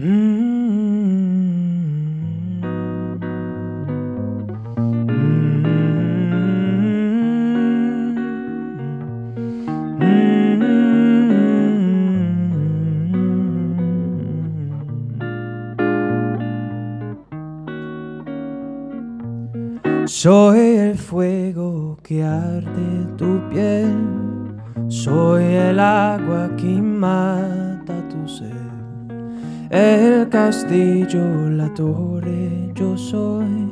Soy el fuego que arde tu piel, soy el agua que más el castillo, la torre, yo soy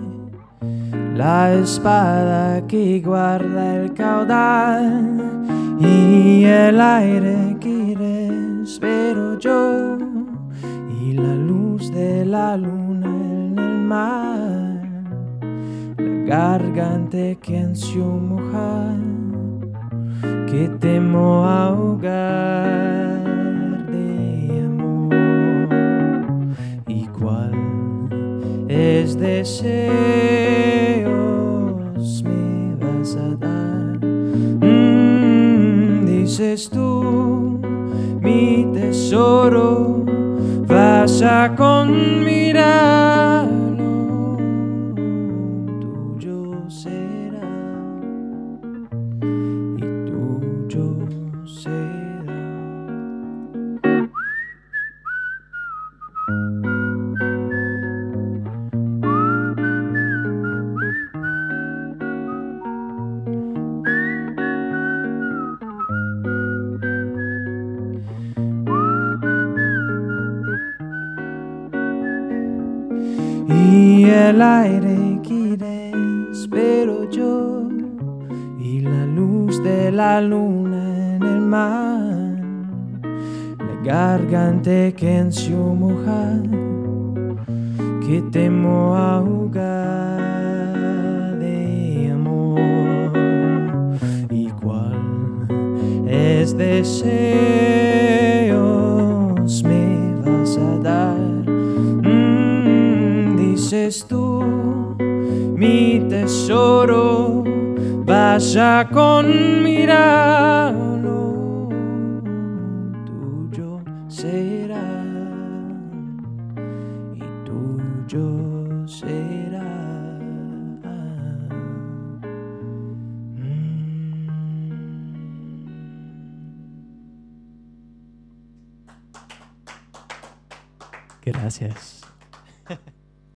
la espada que guarda el caudal y el aire que respiro yo y la luz de la luna en el mar, la garganta que ansio mojar, que temo ahogar es deseos me vas a dar. Mm, dices tú, mi tesoro, vas a conmirarlo, tuyo será y el aire que respiro yo. Y la luz de la luna en el mar, la garganta que ansio mojar, que temo ahogar de amor. Y cuál es deseos Tú, mi tesoro, vas a conmirarlo, tuyo será y tuyo será. Gracias.